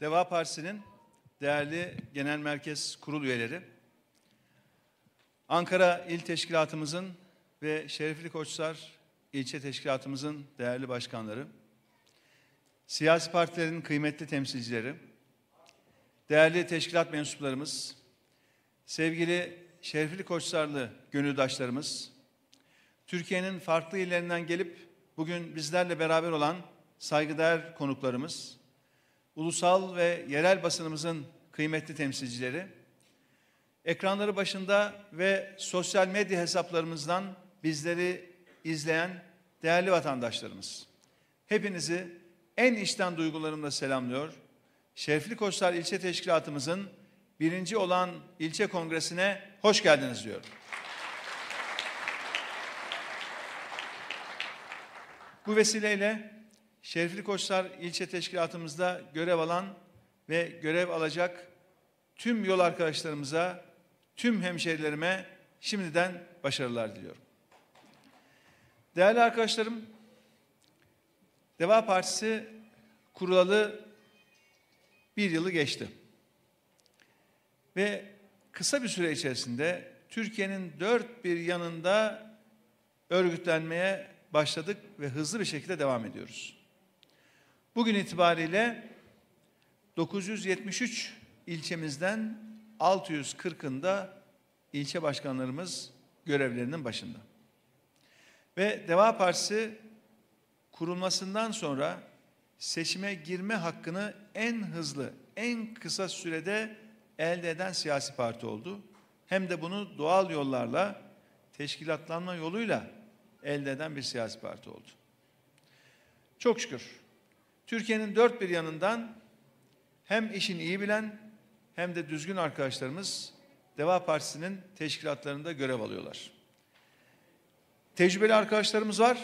Deva Partisi'nin değerli genel merkez kurul üyeleri, Ankara İl Teşkilatımızın ve Şerefli Koçlar İlçe Teşkilatımızın değerli başkanları, siyasi partilerin kıymetli temsilcileri, değerli teşkilat mensuplarımız, sevgili Şerefli Koçlarlı gönüldaşlarımız, Türkiye'nin farklı illerinden gelip bugün bizlerle beraber olan saygıdeğer konuklarımız, ulusal ve yerel basınımızın kıymetli temsilcileri, ekranları başında ve sosyal medya hesaplarımızdan bizleri izleyen değerli vatandaşlarımız. Hepinizi en içten duygularımla selamlıyor. Şerefli Koçlar İlçe Teşkilatımızın birinci olan ilçe kongresine hoş geldiniz diyorum. Bu vesileyle Şerifli Koçlar ilçe teşkilatımızda görev alan ve görev alacak tüm yol arkadaşlarımıza, tüm hemşerilerime şimdiden başarılar diliyorum. Değerli arkadaşlarım, Deva Partisi kurulalı bir yılı geçti. Ve kısa bir süre içerisinde Türkiye'nin dört bir yanında örgütlenmeye başladık ve hızlı bir şekilde devam ediyoruz. Bugün itibariyle 973 ilçemizden 640'ında ilçe başkanlarımız görevlerinin başında. Ve Deva Partisi kurulmasından sonra seçime girme hakkını en hızlı, en kısa sürede elde eden siyasi parti oldu. Hem de bunu doğal yollarla, teşkilatlanma yoluyla elde eden bir siyasi parti oldu. Çok şükür Türkiye'nin dört bir yanından hem işin iyi bilen hem de düzgün arkadaşlarımız Deva Partisi'nin teşkilatlarında görev alıyorlar. Tecrübeli arkadaşlarımız var.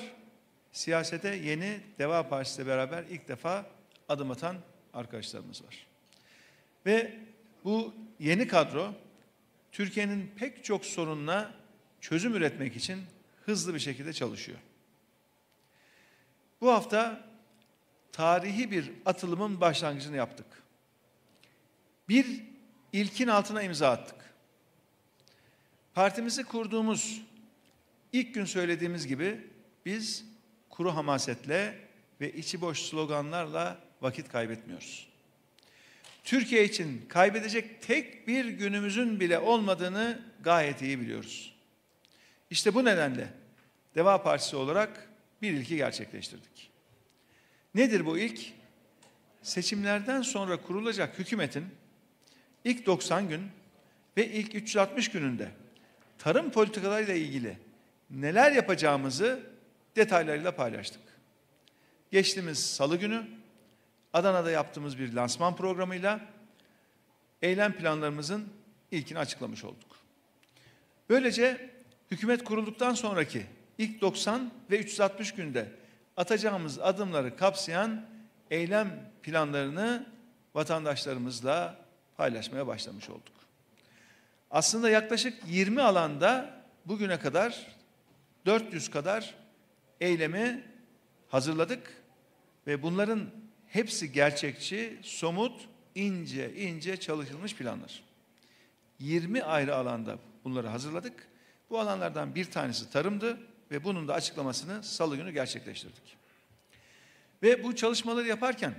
Siyasete yeni Deva Partisi ile beraber ilk defa adım atan arkadaşlarımız var. Ve bu yeni kadro Türkiye'nin pek çok sorununa çözüm üretmek için hızlı bir şekilde çalışıyor. Bu hafta tarihi bir atılımın başlangıcını yaptık. Bir ilkin altına imza attık. Partimizi kurduğumuz ilk gün söylediğimiz gibi biz kuru hamasetle ve içi boş sloganlarla vakit kaybetmiyoruz. Türkiye için kaybedecek tek bir günümüzün bile olmadığını gayet iyi biliyoruz. İşte bu nedenle Deva Partisi olarak bir ilki gerçekleştirdik. Nedir bu ilk? Seçimlerden sonra kurulacak hükümetin ilk 90 gün ve ilk 360 gününde tarım politikalarıyla ilgili neler yapacağımızı detaylarıyla paylaştık. Geçtiğimiz salı günü Adana'da yaptığımız bir lansman programıyla eylem planlarımızın ilkini açıklamış olduk. Böylece hükümet kurulduktan sonraki ilk 90 ve 360 günde atacağımız adımları kapsayan eylem planlarını vatandaşlarımızla paylaşmaya başlamış olduk. Aslında yaklaşık 20 alanda bugüne kadar 400 kadar eylemi hazırladık ve bunların hepsi gerçekçi, somut, ince ince çalışılmış planlar. 20 ayrı alanda bunları hazırladık. Bu alanlardan bir tanesi tarımdı ve bunun da açıklamasını salı günü gerçekleştirdik. Ve bu çalışmaları yaparken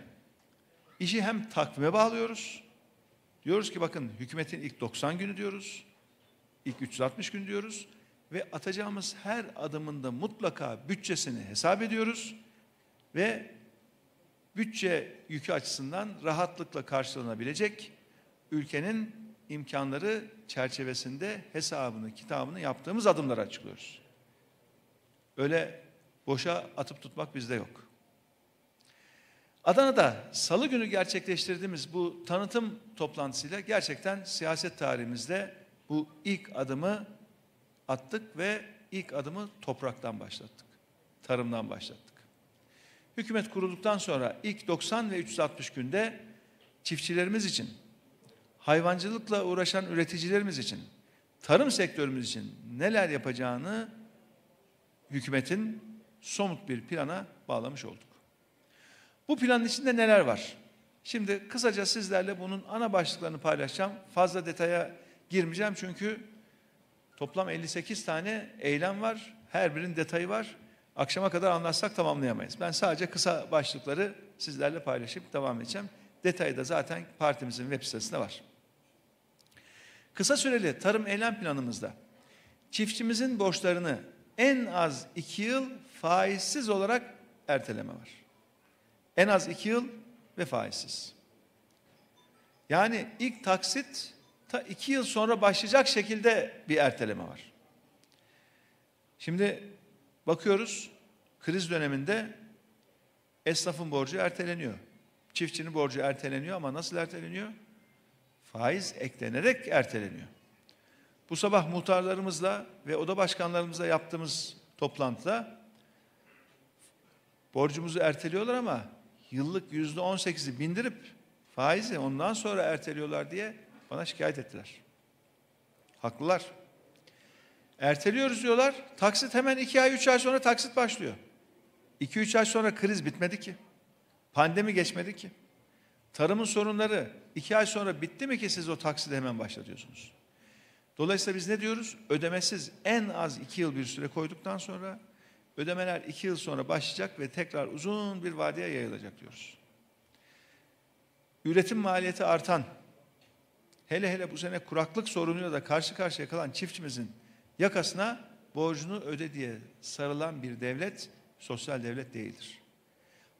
işi hem takvime bağlıyoruz. Diyoruz ki bakın hükümetin ilk 90 günü diyoruz. ilk 360 gün diyoruz ve atacağımız her adımında mutlaka bütçesini hesap ediyoruz ve bütçe yükü açısından rahatlıkla karşılanabilecek ülkenin imkanları çerçevesinde hesabını, kitabını yaptığımız adımları açıklıyoruz. Öyle boşa atıp tutmak bizde yok. Adana'da salı günü gerçekleştirdiğimiz bu tanıtım toplantısıyla gerçekten siyaset tarihimizde bu ilk adımı attık ve ilk adımı topraktan başlattık. Tarımdan başlattık. Hükümet kurulduktan sonra ilk 90 ve 360 günde çiftçilerimiz için, hayvancılıkla uğraşan üreticilerimiz için, tarım sektörümüz için neler yapacağını hükümetin somut bir plana bağlamış olduk. Bu planın içinde neler var? Şimdi kısaca sizlerle bunun ana başlıklarını paylaşacağım. Fazla detaya girmeyeceğim çünkü toplam 58 tane eylem var. Her birinin detayı var. Akşama kadar anlatsak tamamlayamayız. Ben sadece kısa başlıkları sizlerle paylaşıp devam edeceğim. Detayı da zaten partimizin web sitesinde var. Kısa süreli tarım eylem planımızda çiftçimizin borçlarını en az iki yıl faizsiz olarak erteleme var. En az iki yıl ve faizsiz. Yani ilk taksit ta iki yıl sonra başlayacak şekilde bir erteleme var. Şimdi bakıyoruz kriz döneminde esnafın borcu erteleniyor. Çiftçinin borcu erteleniyor ama nasıl erteleniyor? Faiz eklenerek erteleniyor. Bu sabah muhtarlarımızla ve oda başkanlarımızla yaptığımız toplantıda borcumuzu erteliyorlar ama yıllık yüzde on sekizi bindirip faizi ondan sonra erteliyorlar diye bana şikayet ettiler. Haklılar. Erteliyoruz diyorlar. Taksit hemen iki ay, üç ay sonra taksit başlıyor. İki, üç ay sonra kriz bitmedi ki. Pandemi geçmedi ki. Tarımın sorunları iki ay sonra bitti mi ki siz o taksidi hemen başlatıyorsunuz? Dolayısıyla biz ne diyoruz? Ödemesiz en az iki yıl bir süre koyduktan sonra ödemeler iki yıl sonra başlayacak ve tekrar uzun bir vadeye yayılacak diyoruz. Üretim maliyeti artan, hele hele bu sene kuraklık sorunuyla da karşı karşıya kalan çiftçimizin yakasına borcunu öde diye sarılan bir devlet sosyal devlet değildir.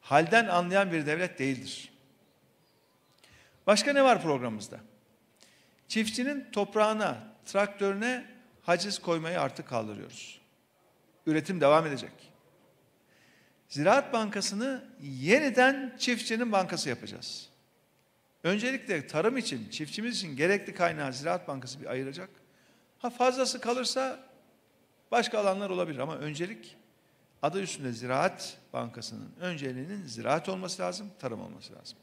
Halden anlayan bir devlet değildir. Başka ne var programımızda? Çiftçinin toprağına, traktörüne haciz koymayı artık kaldırıyoruz. Üretim devam edecek. Ziraat Bankası'nı yeniden çiftçinin bankası yapacağız. Öncelikle tarım için, çiftçimiz için gerekli kaynağı Ziraat Bankası bir ayıracak. Ha fazlası kalırsa başka alanlar olabilir ama öncelik adı üstünde Ziraat Bankası'nın önceliğinin ziraat olması lazım, tarım olması lazım.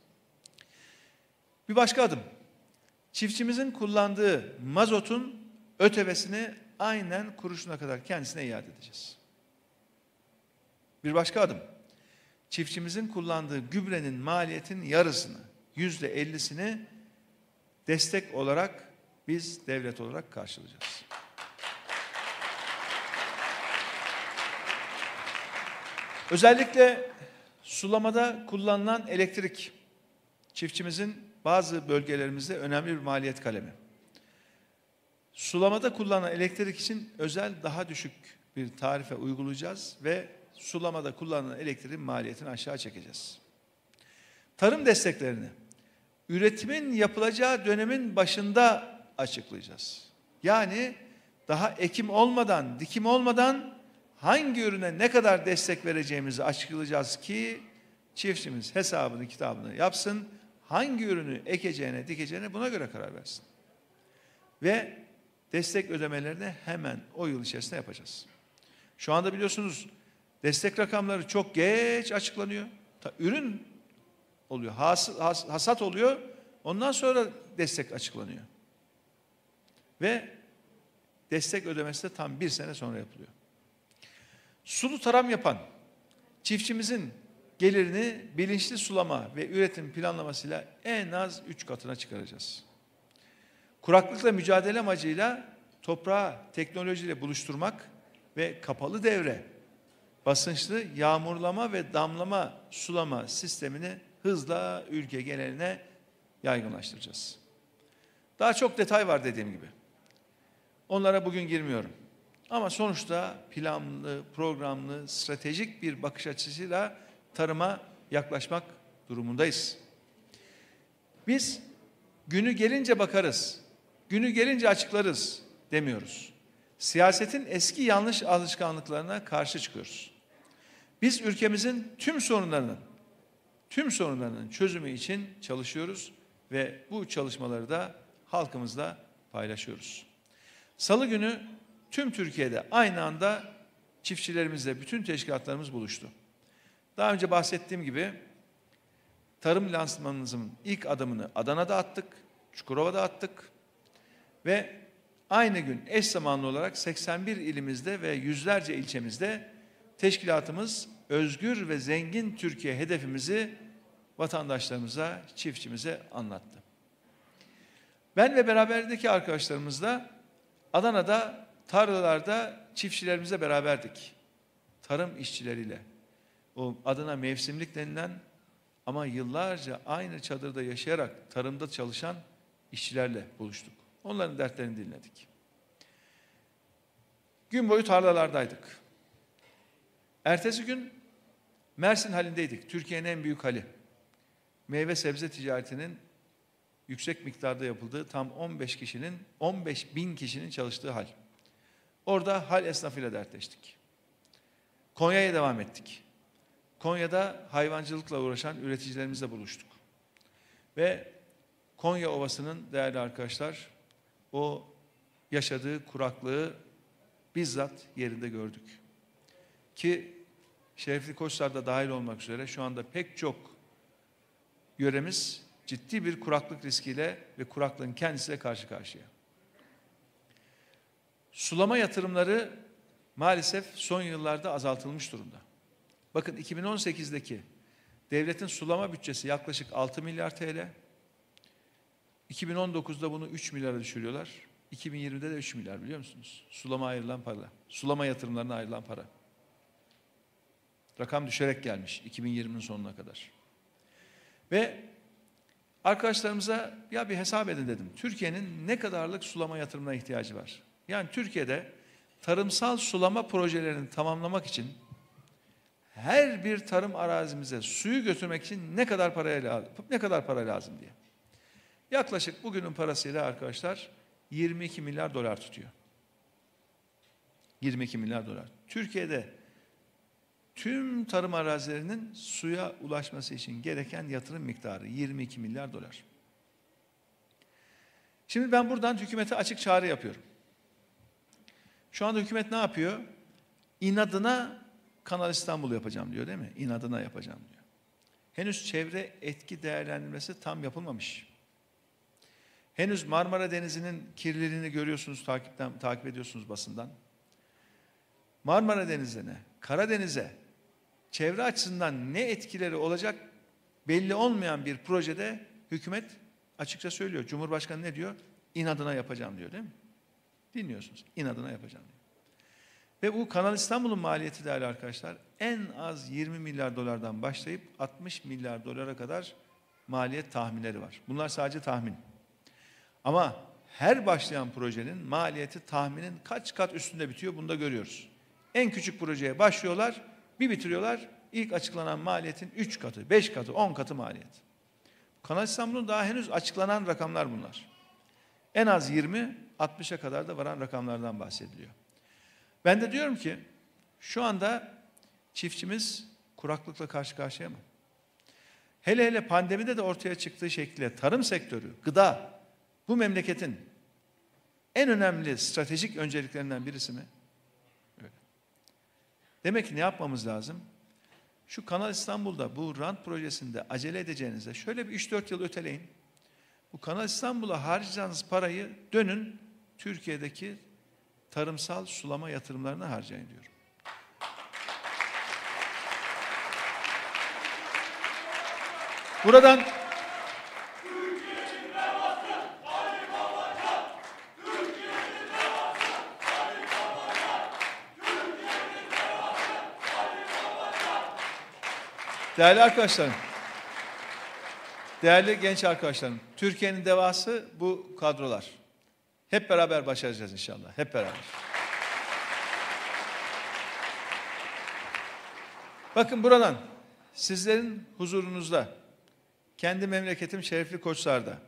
Bir başka adım. Çiftçimizin kullandığı mazotun ötevesini aynen kuruşuna kadar kendisine iade edeceğiz. Bir başka adım. Çiftçimizin kullandığı gübrenin maliyetin yarısını, yüzde ellisini destek olarak biz devlet olarak karşılayacağız. Özellikle sulamada kullanılan elektrik çiftçimizin bazı bölgelerimizde önemli bir maliyet kalemi. Sulamada kullanılan elektrik için özel daha düşük bir tarife uygulayacağız ve sulamada kullanılan elektriğin maliyetini aşağı çekeceğiz. Tarım desteklerini üretimin yapılacağı dönemin başında açıklayacağız. Yani daha ekim olmadan, dikim olmadan hangi ürüne ne kadar destek vereceğimizi açıklayacağız ki çiftçimiz hesabını kitabını yapsın. Hangi ürünü ekeceğine, dikeceğine buna göre karar versin. Ve destek ödemelerini hemen o yıl içerisinde yapacağız. Şu anda biliyorsunuz destek rakamları çok geç açıklanıyor. Ta, ürün oluyor, has, has, hasat oluyor. Ondan sonra destek açıklanıyor. Ve destek ödemesi de tam bir sene sonra yapılıyor. Sulu tarım yapan çiftçimizin gelirini bilinçli sulama ve üretim planlamasıyla en az üç katına çıkaracağız. Kuraklıkla mücadele amacıyla toprağı teknolojiyle buluşturmak ve kapalı devre basınçlı yağmurlama ve damlama sulama sistemini hızla ülke geneline yaygınlaştıracağız. Daha çok detay var dediğim gibi. Onlara bugün girmiyorum. Ama sonuçta planlı, programlı, stratejik bir bakış açısıyla tarıma yaklaşmak durumundayız. Biz günü gelince bakarız, günü gelince açıklarız demiyoruz. Siyasetin eski yanlış alışkanlıklarına karşı çıkıyoruz. Biz ülkemizin tüm sorunlarının, tüm sorunlarının çözümü için çalışıyoruz ve bu çalışmaları da halkımızla paylaşıyoruz. Salı günü tüm Türkiye'de aynı anda çiftçilerimizle bütün teşkilatlarımız buluştu. Daha önce bahsettiğim gibi tarım lansmanımızın ilk adımını Adana'da attık, Çukurova'da attık ve aynı gün eş zamanlı olarak 81 ilimizde ve yüzlerce ilçemizde teşkilatımız özgür ve zengin Türkiye hedefimizi vatandaşlarımıza, çiftçimize anlattı. Ben ve beraberdeki arkadaşlarımız da Adana'da tarlalarda çiftçilerimizle beraberdik. Tarım işçileriyle. O adına mevsimlik denilen ama yıllarca aynı çadırda yaşayarak tarımda çalışan işçilerle buluştuk. Onların dertlerini dinledik. Gün boyu tarlalardaydık. Ertesi gün Mersin halindeydik. Türkiye'nin en büyük hali. Meyve sebze ticaretinin yüksek miktarda yapıldığı tam 15 kişinin 15 bin kişinin çalıştığı hal. Orada hal esnafıyla dertleştik. Konya'ya devam ettik. Konya'da hayvancılıkla uğraşan üreticilerimizle buluştuk. Ve Konya Ovası'nın değerli arkadaşlar o yaşadığı kuraklığı bizzat yerinde gördük. Ki Şerefli Koçlar da dahil olmak üzere şu anda pek çok yöremiz ciddi bir kuraklık riskiyle ve kuraklığın kendisiyle karşı karşıya. Sulama yatırımları maalesef son yıllarda azaltılmış durumda. Bakın 2018'deki devletin sulama bütçesi yaklaşık 6 milyar TL. 2019'da bunu 3 milyara düşürüyorlar. 2020'de de 3 milyar biliyor musunuz? Sulama ayrılan para. Sulama yatırımlarına ayrılan para. Rakam düşerek gelmiş 2020'nin sonuna kadar. Ve arkadaşlarımıza ya bir hesap edin dedim. Türkiye'nin ne kadarlık sulama yatırımına ihtiyacı var? Yani Türkiye'de tarımsal sulama projelerini tamamlamak için her bir tarım arazimize suyu götürmek için ne kadar paraya lazım, ne kadar para lazım diye. Yaklaşık bugünün parasıyla arkadaşlar 22 milyar dolar tutuyor. 22 milyar dolar. Türkiye'de tüm tarım arazilerinin suya ulaşması için gereken yatırım miktarı 22 milyar dolar. Şimdi ben buradan hükümete açık çağrı yapıyorum. Şu anda hükümet ne yapıyor? İnadına Kanal İstanbul yapacağım diyor değil mi? İnadına yapacağım diyor. Henüz çevre etki değerlendirmesi tam yapılmamış. Henüz Marmara Denizi'nin kirliliğini görüyorsunuz, takipten, takip ediyorsunuz basından. Marmara Denizi'ne, Karadeniz'e çevre açısından ne etkileri olacak belli olmayan bir projede hükümet açıkça söylüyor. Cumhurbaşkanı ne diyor? İnadına yapacağım diyor değil mi? Dinliyorsunuz. İnadına yapacağım diyor. Ve bu Kanal İstanbul'un maliyeti değerli arkadaşlar en az 20 milyar dolardan başlayıp 60 milyar dolara kadar maliyet tahminleri var. Bunlar sadece tahmin. Ama her başlayan projenin maliyeti tahminin kaç kat üstünde bitiyor bunu da görüyoruz. En küçük projeye başlıyorlar, bir bitiriyorlar. İlk açıklanan maliyetin 3 katı, 5 katı, 10 katı maliyet. Kanal İstanbul'un daha henüz açıklanan rakamlar bunlar. En az 20, 60'a kadar da varan rakamlardan bahsediliyor. Ben de diyorum ki şu anda çiftçimiz kuraklıkla karşı karşıya mı? Hele hele pandemide de ortaya çıktığı şekilde tarım sektörü, gıda bu memleketin en önemli stratejik önceliklerinden birisi mi? Öyle. Demek ki ne yapmamız lazım? Şu Kanal İstanbul'da bu rant projesinde acele edeceğinizde şöyle bir 3-4 yıl öteleyin. Bu Kanal İstanbul'a harcayacağınız parayı dönün Türkiye'deki tarımsal sulama yatırımlarına harcayın diyorum. Buradan Değerli arkadaşlarım, değerli genç arkadaşlarım, Türkiye'nin devası bu kadrolar. Hep beraber başaracağız inşallah, hep beraber. Bakın buradan sizlerin huzurunuzda, kendi memleketim Şerefli Koçlar'da,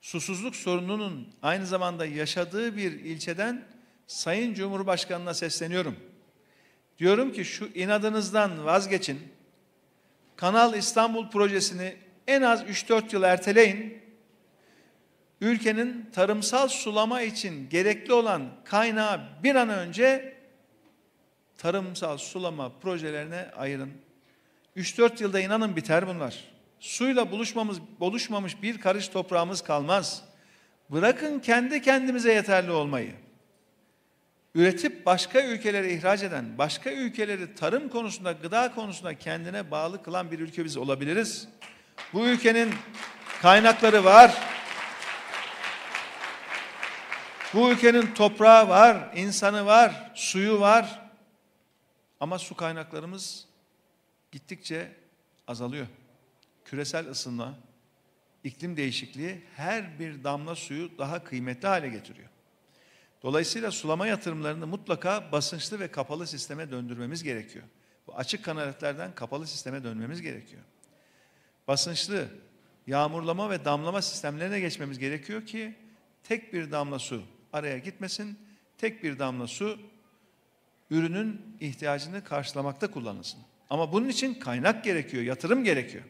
susuzluk sorununun aynı zamanda yaşadığı bir ilçeden Sayın Cumhurbaşkanı'na sesleniyorum. Diyorum ki şu inadınızdan vazgeçin, Kanal İstanbul projesini en az 3-4 yıl erteleyin. Ülkenin tarımsal sulama için gerekli olan kaynağı bir an önce tarımsal sulama projelerine ayırın. 3-4 yılda inanın biter bunlar. Suyla buluşmamız, buluşmamış bir karış toprağımız kalmaz. Bırakın kendi kendimize yeterli olmayı üretip başka ülkelere ihraç eden, başka ülkeleri tarım konusunda, gıda konusunda kendine bağlı kılan bir ülke biz olabiliriz. Bu ülkenin kaynakları var. Bu ülkenin toprağı var, insanı var, suyu var. Ama su kaynaklarımız gittikçe azalıyor. Küresel ısınma, iklim değişikliği her bir damla suyu daha kıymetli hale getiriyor. Dolayısıyla sulama yatırımlarını mutlaka basınçlı ve kapalı sisteme döndürmemiz gerekiyor. Bu açık kanaletlerden kapalı sisteme dönmemiz gerekiyor. Basınçlı, yağmurlama ve damlama sistemlerine geçmemiz gerekiyor ki tek bir damla su araya gitmesin, tek bir damla su ürünün ihtiyacını karşılamakta kullanılsın. Ama bunun için kaynak gerekiyor, yatırım gerekiyor.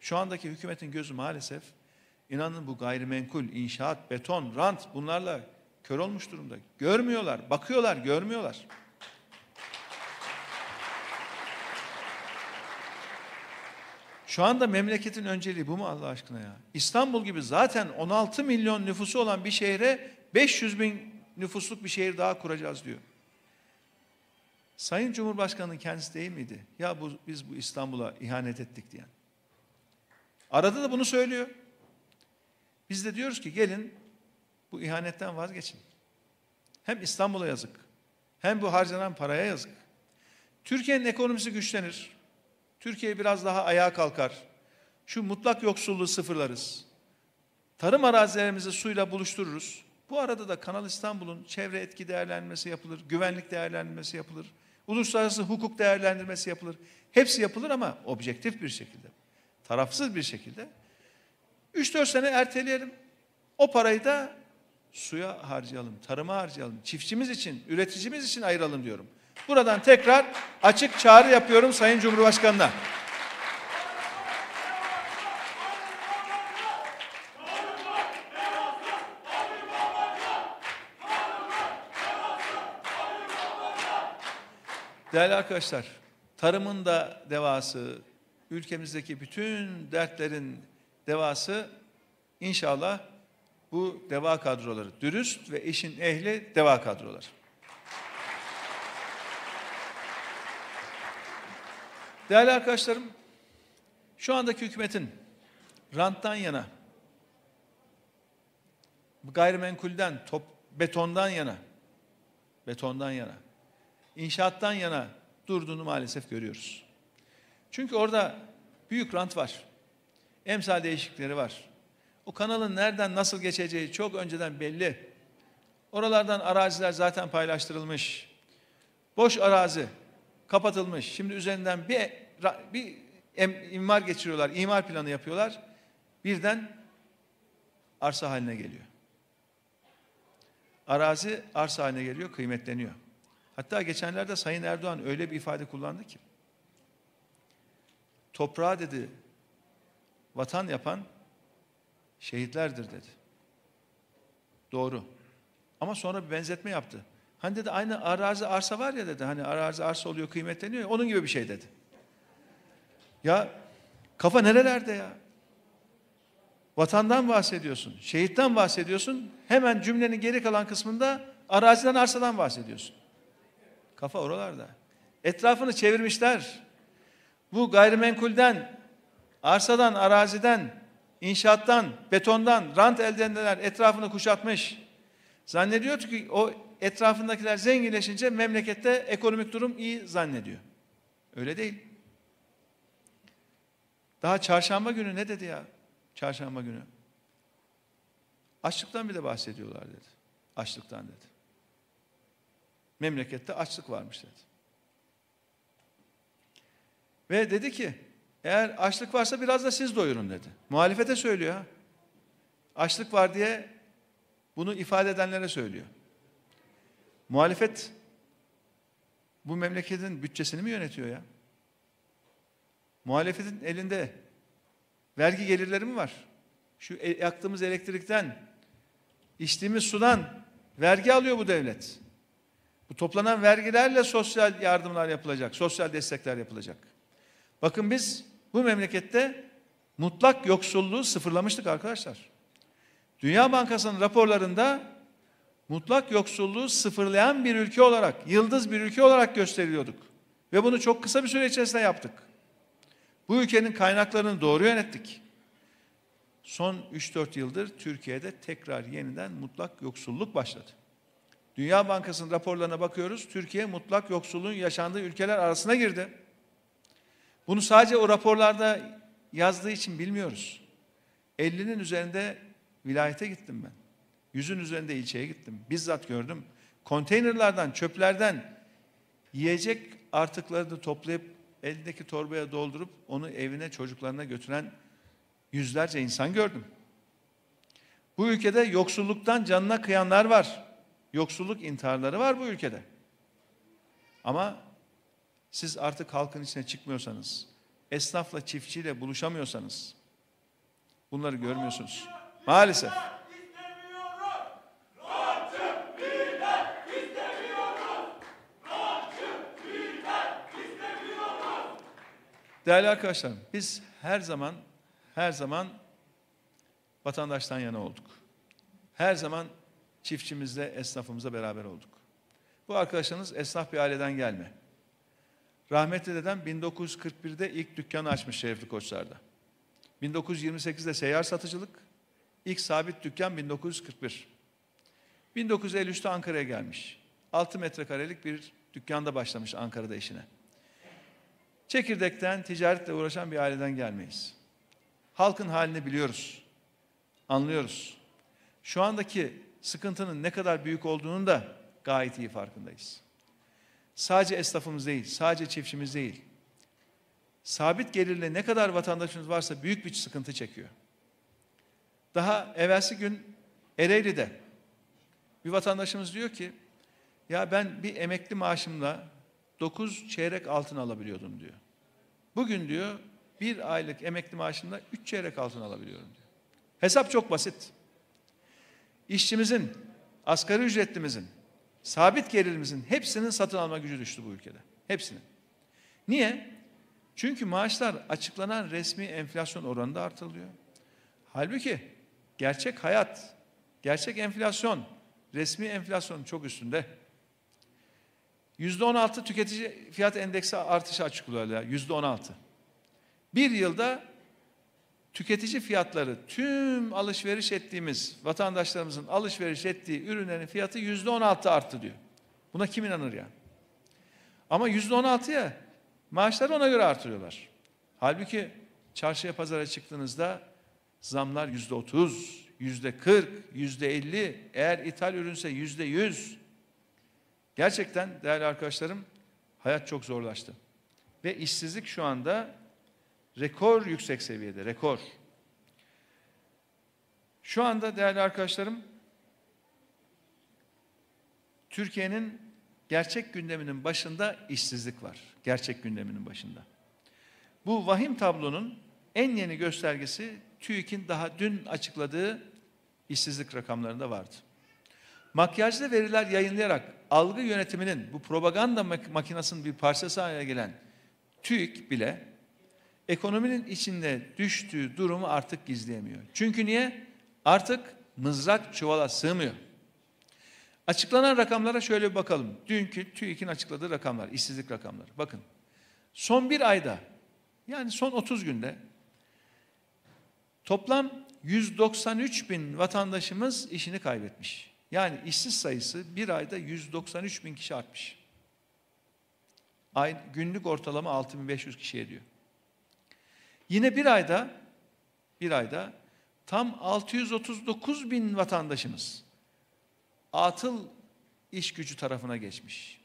Şu andaki hükümetin gözü maalesef inanın bu gayrimenkul, inşaat, beton, rant bunlarla kör olmuş durumda. Görmüyorlar, bakıyorlar, görmüyorlar. Şu anda memleketin önceliği bu mu Allah aşkına ya? İstanbul gibi zaten 16 milyon nüfusu olan bir şehre 500 bin nüfusluk bir şehir daha kuracağız diyor. Sayın Cumhurbaşkanı kendisi değil miydi? Ya bu, biz bu İstanbul'a ihanet ettik diyen. Arada da bunu söylüyor. Biz de diyoruz ki gelin bu ihanetten vazgeçin. Hem İstanbul'a yazık, hem bu harcanan paraya yazık. Türkiye'nin ekonomisi güçlenir. Türkiye biraz daha ayağa kalkar. Şu mutlak yoksulluğu sıfırlarız. Tarım arazilerimizi suyla buluştururuz. Bu arada da Kanal İstanbul'un çevre etki değerlendirmesi yapılır, güvenlik değerlendirmesi yapılır, uluslararası hukuk değerlendirmesi yapılır. Hepsi yapılır ama objektif bir şekilde, tarafsız bir şekilde. 3-4 sene erteleyelim. O parayı da suya harcayalım, tarıma harcayalım, çiftçimiz için, üreticimiz için ayıralım diyorum. Buradan tekrar açık çağrı yapıyorum Sayın Cumhurbaşkanı'na. Değerli arkadaşlar, tarımın da devası, ülkemizdeki bütün dertlerin devası inşallah bu deva kadroları. Dürüst ve işin ehli deva kadroları. Değerli arkadaşlarım, şu andaki hükümetin ranttan yana, gayrimenkulden, top, betondan yana, betondan yana, inşaattan yana durduğunu maalesef görüyoruz. Çünkü orada büyük rant var. Emsal değişiklikleri var. O kanalın nereden nasıl geçeceği çok önceden belli. Oralardan araziler zaten paylaştırılmış. Boş arazi kapatılmış. Şimdi üzerinden bir bir imar geçiriyorlar, imar planı yapıyorlar. Birden arsa haline geliyor. Arazi arsa haline geliyor, kıymetleniyor. Hatta geçenlerde Sayın Erdoğan öyle bir ifade kullandı ki toprağa dedi vatan yapan şehitlerdir dedi. Doğru. Ama sonra bir benzetme yaptı. Hani dedi aynı arazi arsa var ya dedi. Hani arazi arsa oluyor kıymetleniyor ya, onun gibi bir şey dedi. Ya kafa nerelerde ya? Vatandan bahsediyorsun, şehitten bahsediyorsun. Hemen cümlenin geri kalan kısmında araziden arsadan bahsediyorsun. Kafa oralarda. Etrafını çevirmişler. Bu gayrimenkulden, arsadan, araziden, inşaattan, betondan rant elde edenler etrafını kuşatmış. Zannediyor ki o etrafındakiler zenginleşince memlekette ekonomik durum iyi zannediyor. Öyle değil. Daha çarşamba günü ne dedi ya? Çarşamba günü. Açlıktan bir de bahsediyorlar dedi. Açlıktan dedi. Memlekette açlık varmış dedi. Ve dedi ki eğer açlık varsa biraz da siz doyurun dedi. Muhalefete söylüyor. Açlık var diye bunu ifade edenlere söylüyor. Muhalefet bu memleketin bütçesini mi yönetiyor ya? Muhalefetin elinde vergi gelirleri mi var? Şu e, yaktığımız elektrikten, içtiğimiz sudan vergi alıyor bu devlet. Bu toplanan vergilerle sosyal yardımlar yapılacak, sosyal destekler yapılacak. Bakın biz bu memlekette mutlak yoksulluğu sıfırlamıştık arkadaşlar. Dünya Bankası'nın raporlarında mutlak yoksulluğu sıfırlayan bir ülke olarak, yıldız bir ülke olarak gösteriliyorduk. Ve bunu çok kısa bir süre içerisinde yaptık. Bu ülkenin kaynaklarını doğru yönettik. Son 3-4 yıldır Türkiye'de tekrar yeniden mutlak yoksulluk başladı. Dünya Bankası'nın raporlarına bakıyoruz. Türkiye mutlak yoksulluğun yaşandığı ülkeler arasına girdi. Bunu sadece o raporlarda yazdığı için bilmiyoruz. 50'nin üzerinde vilayete gittim ben. Yüzün üzerinde ilçeye gittim. Bizzat gördüm. Konteynerlardan, çöplerden yiyecek artıklarını toplayıp elindeki torbaya doldurup onu evine çocuklarına götüren yüzlerce insan gördüm. Bu ülkede yoksulluktan canına kıyanlar var. Yoksulluk intiharları var bu ülkede. Ama siz artık halkın içine çıkmıyorsanız, esnafla çiftçiyle buluşamıyorsanız bunları görmüyorsunuz. Maalesef. Değerli arkadaşlarım, biz her zaman her zaman vatandaştan yana olduk. Her zaman çiftçimizle, esnafımızla beraber olduk. Bu arkadaşlarınız esnaf bir aileden gelme. Rahmetli dedem 1941'de ilk dükkanı açmış Şerefli Koçlar'da. 1928'de seyyar satıcılık, ilk sabit dükkan 1941. 1953'te Ankara'ya gelmiş. 6 metrekarelik bir dükkanda başlamış Ankara'da işine. Çekirdekten, ticaretle uğraşan bir aileden gelmeyiz. Halkın halini biliyoruz, anlıyoruz. Şu andaki sıkıntının ne kadar büyük olduğunu da gayet iyi farkındayız. Sadece esnafımız değil, sadece çiftçimiz değil. Sabit gelirle ne kadar vatandaşımız varsa büyük bir sıkıntı çekiyor. Daha evvelsi gün Ereğli'de bir vatandaşımız diyor ki ya ben bir emekli maaşımla 9 çeyrek altın alabiliyordum diyor. Bugün diyor bir aylık emekli maaşımla 3 çeyrek altın alabiliyorum diyor. Hesap çok basit. İşçimizin, asgari ücretlimizin, sabit gelirimizin hepsinin satın alma gücü düştü bu ülkede. Hepsinin. Niye? Çünkü maaşlar açıklanan resmi enflasyon oranında artırılıyor. Halbuki gerçek hayat, gerçek enflasyon, resmi enflasyonun çok üstünde. Yüzde on altı tüketici fiyat endeksi artışı açıklıyorlar. Yüzde on altı. Bir yılda tüketici fiyatları tüm alışveriş ettiğimiz vatandaşlarımızın alışveriş ettiği ürünlerin fiyatı yüzde on altı arttı diyor. Buna kim inanır ya? Ama yüzde on altıya maaşları ona göre artırıyorlar. Halbuki çarşıya pazara çıktığınızda zamlar yüzde otuz, yüzde kırk, yüzde elli, eğer ithal ürünse yüzde yüz. Gerçekten değerli arkadaşlarım hayat çok zorlaştı. Ve işsizlik şu anda rekor yüksek seviyede, rekor. Şu anda değerli arkadaşlarım Türkiye'nin gerçek gündeminin başında işsizlik var. Gerçek gündeminin başında. Bu vahim tablonun en yeni göstergesi TÜİK'in daha dün açıkladığı işsizlik rakamlarında vardı. Makyajlı veriler yayınlayarak algı yönetiminin bu propaganda mak makinasının bir parçası haline gelen TÜİK bile ekonominin içinde düştüğü durumu artık gizleyemiyor. Çünkü niye? Artık mızrak çuvala sığmıyor. Açıklanan rakamlara şöyle bir bakalım. Dünkü TÜİK'in açıkladığı rakamlar, işsizlik rakamları. Bakın. Son bir ayda yani son 30 günde toplam 193 bin vatandaşımız işini kaybetmiş. Yani işsiz sayısı bir ayda 193 bin kişi artmış. Ay, günlük ortalama 6500 kişi ediyor. Yine bir ayda bir ayda tam 639 bin vatandaşımız atıl iş gücü tarafına geçmiş.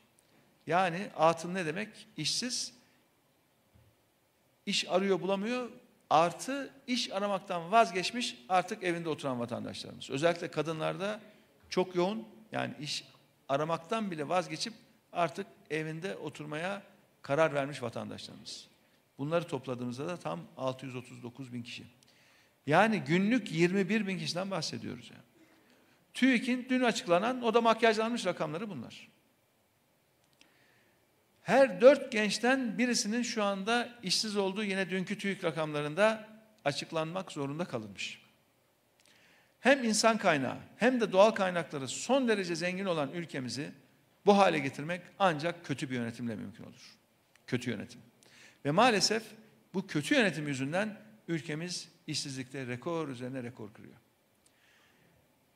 Yani atıl ne demek? İşsiz, iş arıyor bulamıyor, artı iş aramaktan vazgeçmiş artık evinde oturan vatandaşlarımız. Özellikle kadınlarda çok yoğun yani iş aramaktan bile vazgeçip artık evinde oturmaya karar vermiş vatandaşlarımız. Bunları topladığımızda da tam 639 bin kişi. Yani günlük 21 bin kişiden bahsediyoruz yani. TÜİK'in dün açıklanan o da makyajlanmış rakamları bunlar. Her dört gençten birisinin şu anda işsiz olduğu yine dünkü TÜİK rakamlarında açıklanmak zorunda kalınmış. Hem insan kaynağı hem de doğal kaynakları son derece zengin olan ülkemizi bu hale getirmek ancak kötü bir yönetimle mümkün olur. Kötü yönetim. Ve maalesef Bu kötü yönetim yüzünden ülkemiz işsizlikte rekor üzerine rekor kırıyor.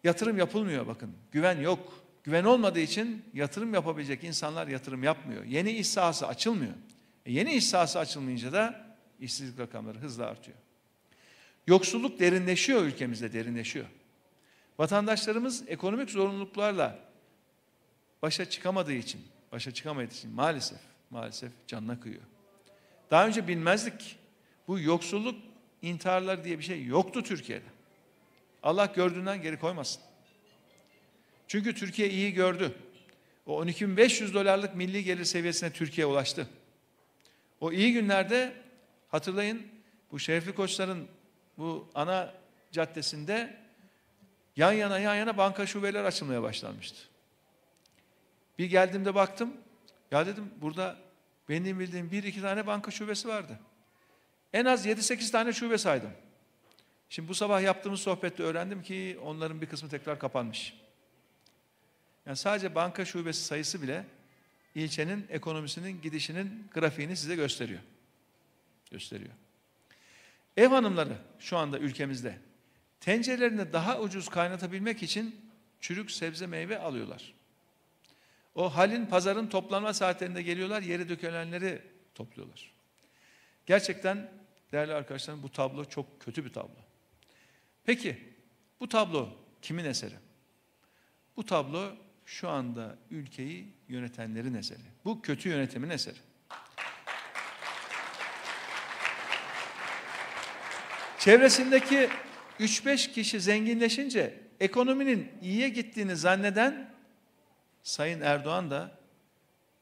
Yatırım yapılmıyor bakın. Güven yok. Güven olmadığı için yatırım yapabilecek insanlar yatırım yapmıyor. Yeni iş sahası açılmıyor. E yeni iş sahası açılmayınca da işsizlik rakamları hızla artıyor. Yoksulluk derinleşiyor ülkemizde derinleşiyor. Vatandaşlarımız ekonomik zorunluluklarla başa çıkamadığı için, başa çıkamadığı için maalesef, maalesef canına kıyıyor. Daha önce bilmezdik. Bu yoksulluk intiharları diye bir şey yoktu Türkiye'de. Allah gördüğünden geri koymasın. Çünkü Türkiye iyi gördü. O 12.500 dolarlık milli gelir seviyesine Türkiye ulaştı. O iyi günlerde hatırlayın bu Şerefli Koçların bu ana caddesinde yan yana yan yana banka şubeler açılmaya başlanmıştı. Bir geldiğimde baktım ya dedim burada benim bildiğim bir iki tane banka şubesi vardı. En az 7-8 tane şube saydım. Şimdi bu sabah yaptığımız sohbette öğrendim ki onların bir kısmı tekrar kapanmış. Yani sadece banka şubesi sayısı bile ilçenin ekonomisinin gidişinin grafiğini size gösteriyor. Gösteriyor. Ev hanımları şu anda ülkemizde tencerelerini daha ucuz kaynatabilmek için çürük sebze meyve alıyorlar. O halin pazarın toplanma saatlerinde geliyorlar, yeri dökülenleri topluyorlar. Gerçekten değerli arkadaşlarım bu tablo çok kötü bir tablo. Peki bu tablo kimin eseri? Bu tablo şu anda ülkeyi yönetenlerin eseri. Bu kötü yönetimin eseri. Çevresindeki 3-5 kişi zenginleşince ekonominin iyiye gittiğini zanneden Sayın Erdoğan da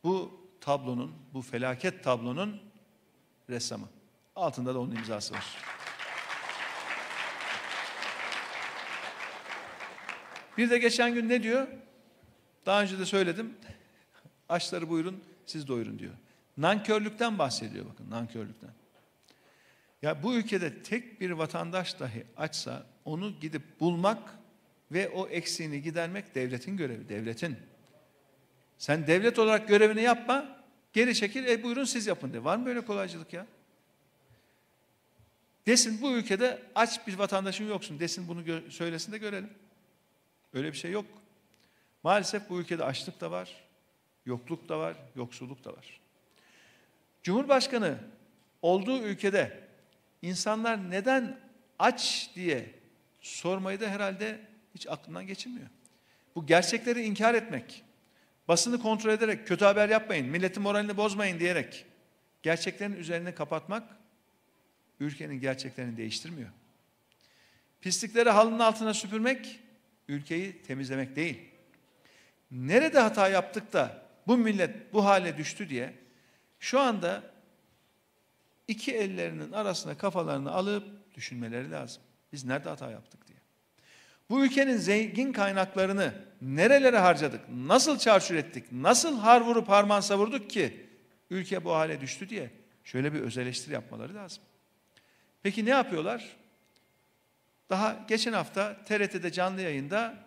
bu tablonun, bu felaket tablonun ressamı. Altında da onun imzası var. Bir de geçen gün ne diyor? Daha önce de söyledim. Açları buyurun, siz doyurun diyor. Nankörlükten bahsediyor bakın, nankörlükten. Ya bu ülkede tek bir vatandaş dahi açsa onu gidip bulmak ve o eksiğini gidermek devletin görevi, devletin. Sen devlet olarak görevini yapma, geri çekil, e buyurun siz yapın de. Var mı böyle kolaycılık ya? Desin bu ülkede aç bir vatandaşın yoksun desin bunu söylesin de görelim. Öyle bir şey yok. Maalesef bu ülkede açlık da var, yokluk da var, yoksulluk da var. Cumhurbaşkanı olduğu ülkede insanlar neden aç diye sormayı da herhalde hiç aklından geçirmiyor. Bu gerçekleri inkar etmek, basını kontrol ederek kötü haber yapmayın, milletin moralini bozmayın diyerek gerçeklerin üzerine kapatmak ülkenin gerçeklerini değiştirmiyor. Pislikleri halının altına süpürmek ülkeyi temizlemek değil. Nerede hata yaptık da bu millet bu hale düştü diye şu anda iki ellerinin arasına kafalarını alıp düşünmeleri lazım. Biz nerede hata yaptık. Bu ülkenin zengin kaynaklarını nerelere harcadık, nasıl çarşur ettik, nasıl har vurup harman savurduk ki ülke bu hale düştü diye şöyle bir öz eleştiri yapmaları lazım. Peki ne yapıyorlar? Daha geçen hafta TRT'de canlı yayında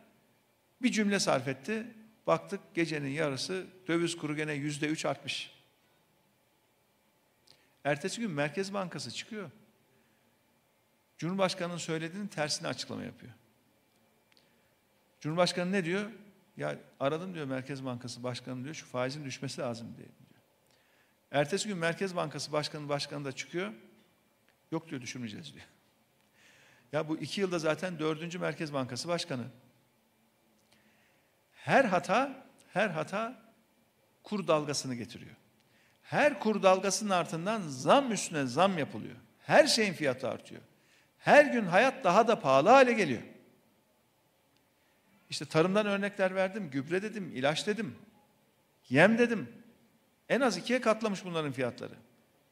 bir cümle sarf etti. Baktık gecenin yarısı döviz kuru gene yüzde üç artmış. Ertesi gün Merkez Bankası çıkıyor. Cumhurbaşkanının söylediğinin tersini açıklama yapıyor. Cumhurbaşkanı ne diyor? Ya aradım diyor Merkez Bankası Başkanı diyor şu faizin düşmesi lazım diyor. Ertesi gün Merkez Bankası Başkanı Başkanı da çıkıyor. Yok diyor düşürmeyeceğiz diyor. Ya bu iki yılda zaten dördüncü Merkez Bankası Başkanı. Her hata, her hata kur dalgasını getiriyor. Her kur dalgasının ardından zam üstüne zam yapılıyor. Her şeyin fiyatı artıyor. Her gün hayat daha da pahalı hale geliyor. İşte tarımdan örnekler verdim, gübre dedim, ilaç dedim, yem dedim. En az ikiye katlamış bunların fiyatları.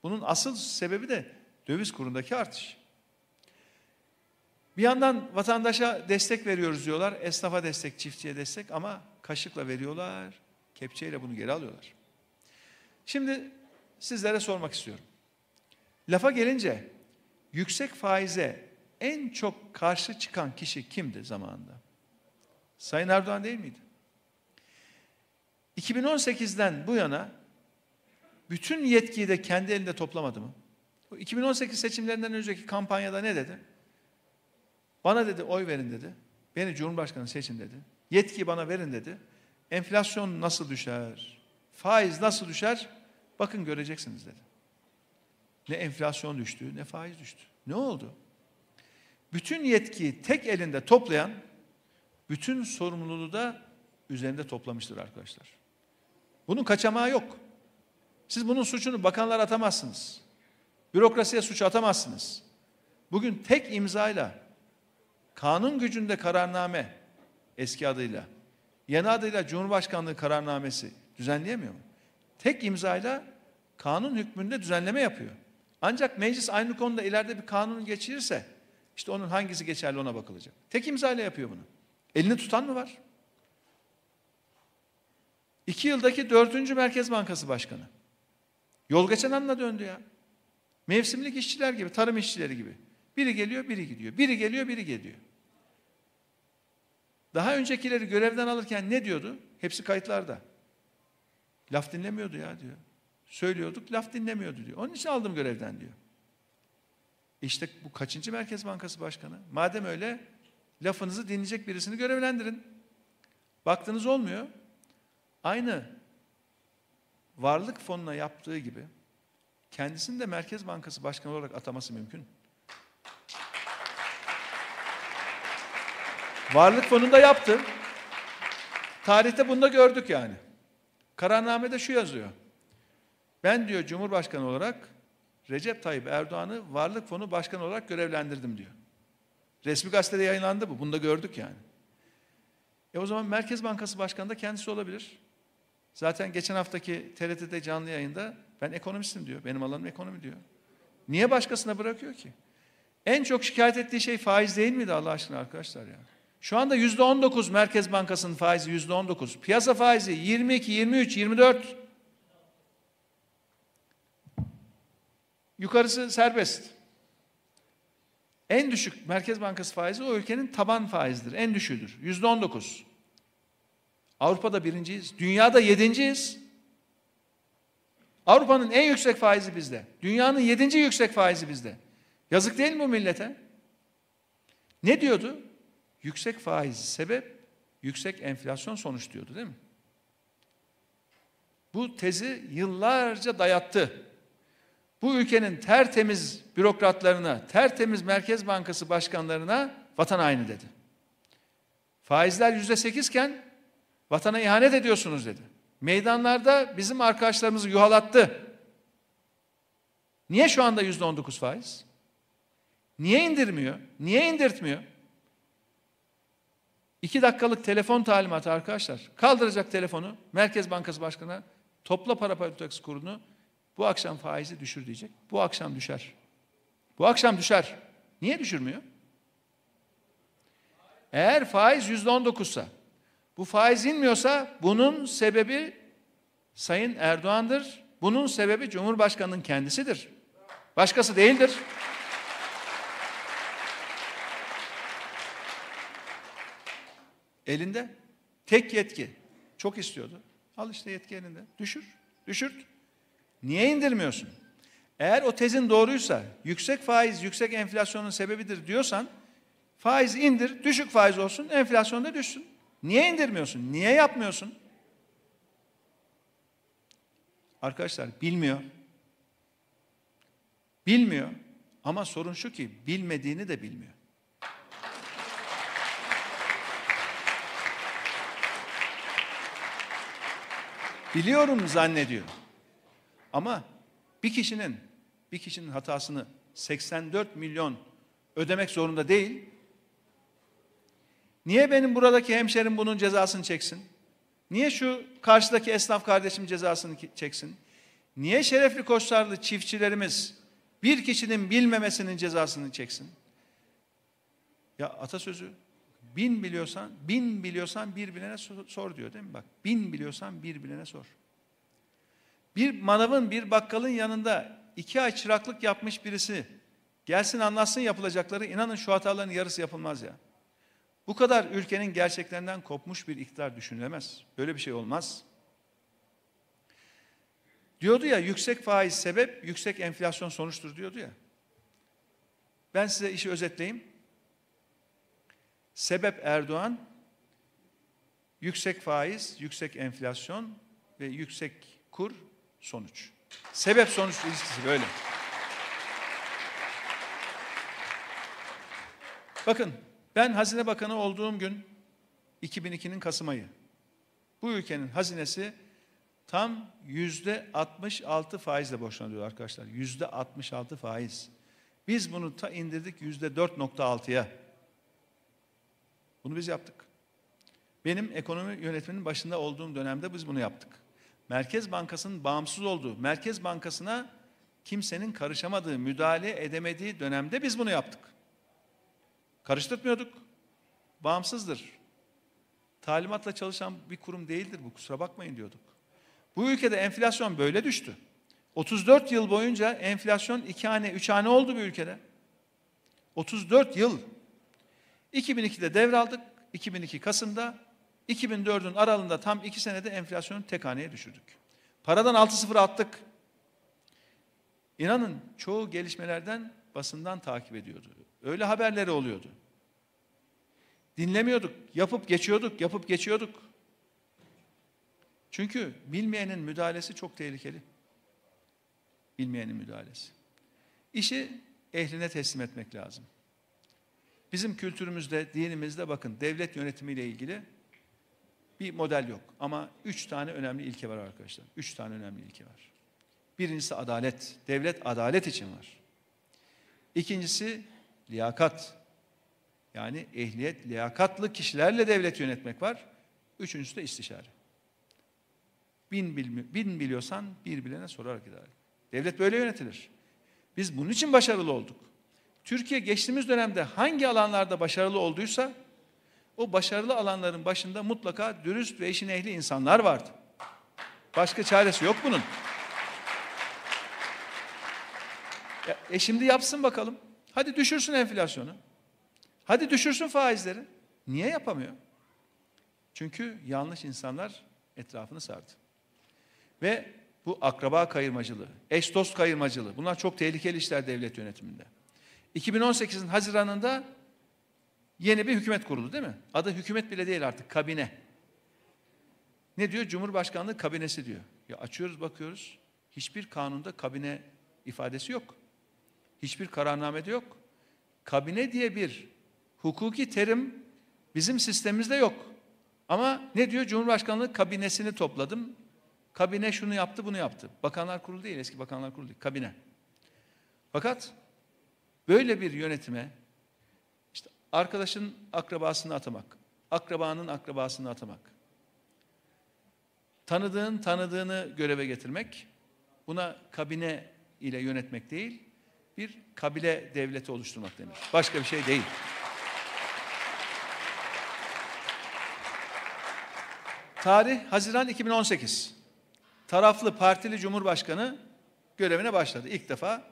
Bunun asıl sebebi de döviz kurundaki artış. Bir yandan vatandaşa destek veriyoruz diyorlar. Esnafa destek, çiftçiye destek ama kaşıkla veriyorlar. Kepçeyle bunu geri alıyorlar. Şimdi sizlere sormak istiyorum. Lafa gelince yüksek faize en çok karşı çıkan kişi kimdi zamanında? Sayın Erdoğan değil miydi? 2018'den bu yana bütün yetkiyi de kendi elinde toplamadı mı? Bu 2018 seçimlerinden önceki kampanyada ne dedi? Bana dedi oy verin dedi. Beni Cumhurbaşkanı seçin dedi. Yetki bana verin dedi. Enflasyon nasıl düşer? Faiz nasıl düşer? Bakın göreceksiniz dedi. Ne enflasyon düştü, ne faiz düştü. Ne oldu? Bütün yetkiyi tek elinde toplayan, bütün sorumluluğu da üzerinde toplamıştır arkadaşlar. Bunun kaçamağı yok. Siz bunun suçunu bakanlar atamazsınız. Bürokrasiye suç atamazsınız. Bugün tek imzayla kanun gücünde kararname eski adıyla yeni adıyla Cumhurbaşkanlığı kararnamesi düzenleyemiyor mu? Tek imzayla kanun hükmünde düzenleme yapıyor. Ancak meclis aynı konuda ileride bir kanun geçirirse işte onun hangisi geçerli ona bakılacak. Tek imzayla yapıyor bunu. Elini tutan mı var? İki yıldaki dördüncü Merkez Bankası Başkanı. Yol geçen anla döndü ya. Mevsimlik işçiler gibi, tarım işçileri gibi. Biri geliyor, biri gidiyor. Biri geliyor, biri gidiyor. Daha öncekileri görevden alırken ne diyordu? Hepsi kayıtlarda. Laf dinlemiyordu ya diyor. Söylüyorduk, laf dinlemiyordu diyor. Onun için aldım görevden diyor. İşte bu kaçıncı Merkez Bankası Başkanı? Madem öyle lafınızı dinleyecek birisini görevlendirin. Baktınız olmuyor. Aynı varlık fonuna yaptığı gibi kendisini de Merkez Bankası Başkanı olarak ataması mümkün. Varlık fonunda yaptı. Tarihte bunu da gördük yani. Kararnamede şu yazıyor. Ben diyor Cumhurbaşkanı olarak Recep Tayyip Erdoğan'ı Varlık Fonu Başkanı olarak görevlendirdim diyor. Resmi gazetede yayınlandı bu. Bunu da gördük yani. E o zaman Merkez Bankası Başkanı da kendisi olabilir. Zaten geçen haftaki TRT'de canlı yayında ben ekonomistim diyor. Benim alanım ekonomi diyor. Niye başkasına bırakıyor ki? En çok şikayet ettiği şey faiz değil miydi Allah aşkına arkadaşlar ya? Şu anda yüzde on dokuz Merkez Bankası'nın faizi yüzde on dokuz. Piyasa faizi 22, 23, 24. Yukarısı serbest. En düşük Merkez Bankası faizi o ülkenin taban faizidir. En düşüğüdür. Yüzde on dokuz. Avrupa'da birinciyiz. Dünyada yedinciyiz. Avrupa'nın en yüksek faizi bizde. Dünyanın yedinci yüksek faizi bizde. Yazık değil mi bu millete? Ne diyordu? Yüksek faiz sebep, yüksek enflasyon sonuç diyordu değil mi? Bu tezi yıllarca dayattı. Bu ülkenin tertemiz bürokratlarına, tertemiz Merkez Bankası başkanlarına vatan haini dedi. Faizler yüzde sekizken vatana ihanet ediyorsunuz dedi. Meydanlarda bizim arkadaşlarımızı yuhalattı. Niye şu anda yüzde on dokuz faiz? Niye indirmiyor? Niye indirtmiyor? İki dakikalık telefon talimatı arkadaşlar. Kaldıracak telefonu Merkez Bankası Başkanı topla para politikası kurunu bu akşam faizi düşür diyecek. Bu akşam düşer. Bu akşam düşer. Niye düşürmüyor? Eğer faiz yüzde on dokuzsa, bu faiz inmiyorsa bunun sebebi Sayın Erdoğan'dır. Bunun sebebi Cumhurbaşkanı'nın kendisidir. Başkası değildir. Elinde tek yetki. Çok istiyordu. Al işte yetki elinde. Düşür, düşürt. Niye indirmiyorsun? Eğer o tezin doğruysa, yüksek faiz, yüksek enflasyonun sebebidir diyorsan, faiz indir, düşük faiz olsun, enflasyon da düşsün. Niye indirmiyorsun? Niye yapmıyorsun? Arkadaşlar bilmiyor. Bilmiyor. Ama sorun şu ki bilmediğini de bilmiyor. Biliyorum zannediyor. Ama bir kişinin bir kişinin hatasını 84 milyon ödemek zorunda değil. Niye benim buradaki hemşerim bunun cezasını çeksin? Niye şu karşıdaki esnaf kardeşim cezasını çeksin? Niye şerefli koçlarlı çiftçilerimiz bir kişinin bilmemesinin cezasını çeksin? Ya atasözü bin biliyorsan, bin biliyorsan bir bilene sor diyor değil mi? Bak bin biliyorsan bir bilene sor. Bir manavın, bir bakkalın yanında iki ay çıraklık yapmış birisi gelsin anlatsın yapılacakları inanın şu hataların yarısı yapılmaz ya. Bu kadar ülkenin gerçeklerinden kopmuş bir iktidar düşünülemez. Böyle bir şey olmaz. Diyordu ya yüksek faiz sebep, yüksek enflasyon sonuçtur diyordu ya. Ben size işi özetleyeyim. Sebep Erdoğan, yüksek faiz, yüksek enflasyon ve yüksek kur sonuç. Sebep sonuç ilişkisi böyle. Bakın ben Hazine Bakanı olduğum gün 2002'nin Kasım ayı. Bu ülkenin hazinesi tam yüzde 66 faizle borçlanıyor arkadaşlar. Yüzde 66 faiz. Biz bunu ta indirdik yüzde 4.6'ya. Bunu biz yaptık. Benim ekonomi yönetiminin başında olduğum dönemde biz bunu yaptık. Merkez Bankası'nın bağımsız olduğu, Merkez Bankası'na kimsenin karışamadığı, müdahale edemediği dönemde biz bunu yaptık. Karıştırmıyorduk. Bağımsızdır. Talimatla çalışan bir kurum değildir bu kusura bakmayın diyorduk. Bu ülkede enflasyon böyle düştü. 34 yıl boyunca enflasyon iki hane, üç hane oldu bu ülkede. 34 yıl. 2002'de devraldık. 2002 Kasım'da 2004'ün aralığında tam iki senede enflasyonu tek haneye düşürdük. Paradan 6-0 attık. İnanın çoğu gelişmelerden basından takip ediyordu. Öyle haberleri oluyordu. Dinlemiyorduk, yapıp geçiyorduk, yapıp geçiyorduk. Çünkü bilmeyenin müdahalesi çok tehlikeli. Bilmeyenin müdahalesi. İşi ehline teslim etmek lazım. Bizim kültürümüzde, dinimizde bakın devlet yönetimiyle ilgili bir model yok. Ama üç tane önemli ilke var arkadaşlar. Üç tane önemli ilke var. Birincisi adalet. Devlet adalet için var. İkincisi liyakat. Yani ehliyet, liyakatlı kişilerle devlet yönetmek var. Üçüncüsü de istişare. Bin, bil, bin biliyorsan bir bilene sorarak idare. Devlet böyle yönetilir. Biz bunun için başarılı olduk. Türkiye geçtiğimiz dönemde hangi alanlarda başarılı olduysa o başarılı alanların başında mutlaka dürüst ve işin ehli insanlar vardı. Başka çaresi yok bunun. Ya, e şimdi yapsın bakalım. Hadi düşürsün enflasyonu. Hadi düşürsün faizleri. Niye yapamıyor? Çünkü yanlış insanlar etrafını sardı. Ve bu akraba kayırmacılığı, eş dost kayırmacılığı bunlar çok tehlikeli işler devlet yönetiminde. 2018'in Haziran'ında yeni bir hükümet kuruldu değil mi? Adı hükümet bile değil artık kabine. Ne diyor? Cumhurbaşkanlığı kabinesi diyor. Ya açıyoruz bakıyoruz. Hiçbir kanunda kabine ifadesi yok. Hiçbir kararnamede yok. Kabine diye bir hukuki terim bizim sistemimizde yok. Ama ne diyor? Cumhurbaşkanlığı kabinesini topladım. Kabine şunu yaptı, bunu yaptı. Bakanlar Kurulu değil, eski Bakanlar Kurulu değil, kabine. Fakat böyle bir yönetime arkadaşın akrabasını atamak, akrabanın akrabasını atamak, tanıdığın tanıdığını göreve getirmek, buna kabine ile yönetmek değil, bir kabile devleti oluşturmak denir. Başka bir şey değil. Tarih Haziran 2018. Taraflı partili cumhurbaşkanı görevine başladı. İlk defa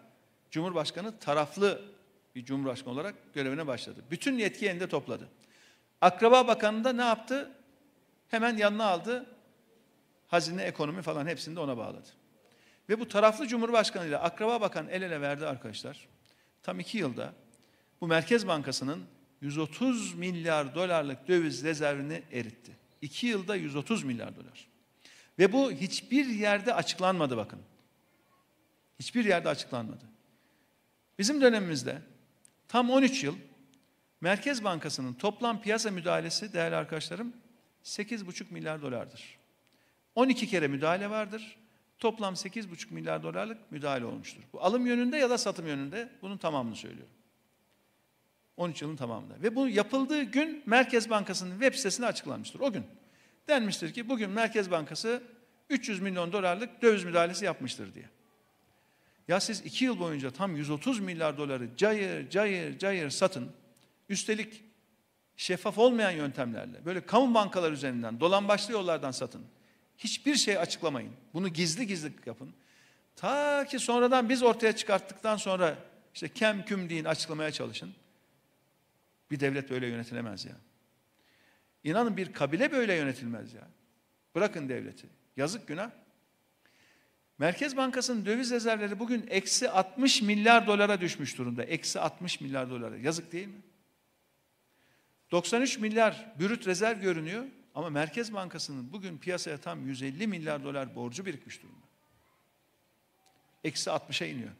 cumhurbaşkanı taraflı bir cumhurbaşkanı olarak görevine başladı. Bütün yetki elinde topladı. Akraba Bakanı da ne yaptı? Hemen yanına aldı. Hazine, ekonomi falan hepsini de ona bağladı. Ve bu taraflı Cumhurbaşkanı ile Akraba Bakan el ele verdi arkadaşlar. Tam iki yılda bu Merkez Bankası'nın 130 milyar dolarlık döviz rezervini eritti. İki yılda 130 milyar dolar. Ve bu hiçbir yerde açıklanmadı bakın. Hiçbir yerde açıklanmadı. Bizim dönemimizde tam 13 yıl Merkez Bankası'nın toplam piyasa müdahalesi değerli arkadaşlarım 8,5 milyar dolardır. 12 kere müdahale vardır. Toplam 8,5 milyar dolarlık müdahale olmuştur. Bu alım yönünde ya da satım yönünde bunun tamamını söylüyorum. 13 yılın tamamında. Ve bu yapıldığı gün Merkez Bankası'nın web sitesinde açıklanmıştır. O gün. Denmiştir ki bugün Merkez Bankası 300 milyon dolarlık döviz müdahalesi yapmıştır diye. Ya siz iki yıl boyunca tam 130 milyar doları cayır cayır cayır satın. Üstelik şeffaf olmayan yöntemlerle böyle kamu bankalar üzerinden dolambaçlı yollardan satın. Hiçbir şey açıklamayın. Bunu gizli gizli yapın. Ta ki sonradan biz ortaya çıkarttıktan sonra işte kem küm deyin açıklamaya çalışın. Bir devlet böyle yönetilemez ya. İnanın bir kabile böyle yönetilmez ya. Bırakın devleti. Yazık günah. Merkez Bankası'nın döviz rezervleri bugün eksi 60 milyar dolara düşmüş durumda. Eksi 60 milyar dolara. Yazık değil mi? 93 milyar bürüt rezerv görünüyor ama Merkez Bankası'nın bugün piyasaya tam 150 milyar dolar borcu birikmiş durumda. Eksi 60'a iniyor.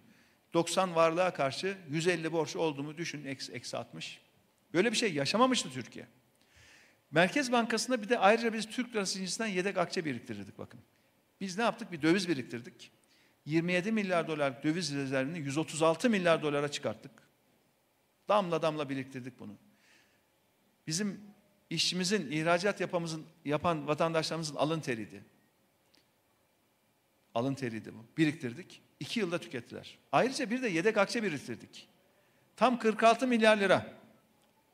90 varlığa karşı 150 borç olduğumu düşün eksi, eksi 60. Böyle bir şey yaşamamıştı Türkiye. Merkez Bankası'nda bir de ayrıca biz Türk lirası cinsinden yedek akçe biriktirirdik bakın. Biz ne yaptık? Bir döviz biriktirdik. 27 milyar dolar döviz rezervini 136 milyar dolara çıkarttık. Damla damla biriktirdik bunu. Bizim işçimizin, ihracat yapamızın, yapan vatandaşlarımızın alın teriydi. Alın teriydi bu. Biriktirdik. İki yılda tükettiler. Ayrıca bir de yedek akçe biriktirdik. Tam 46 milyar lira.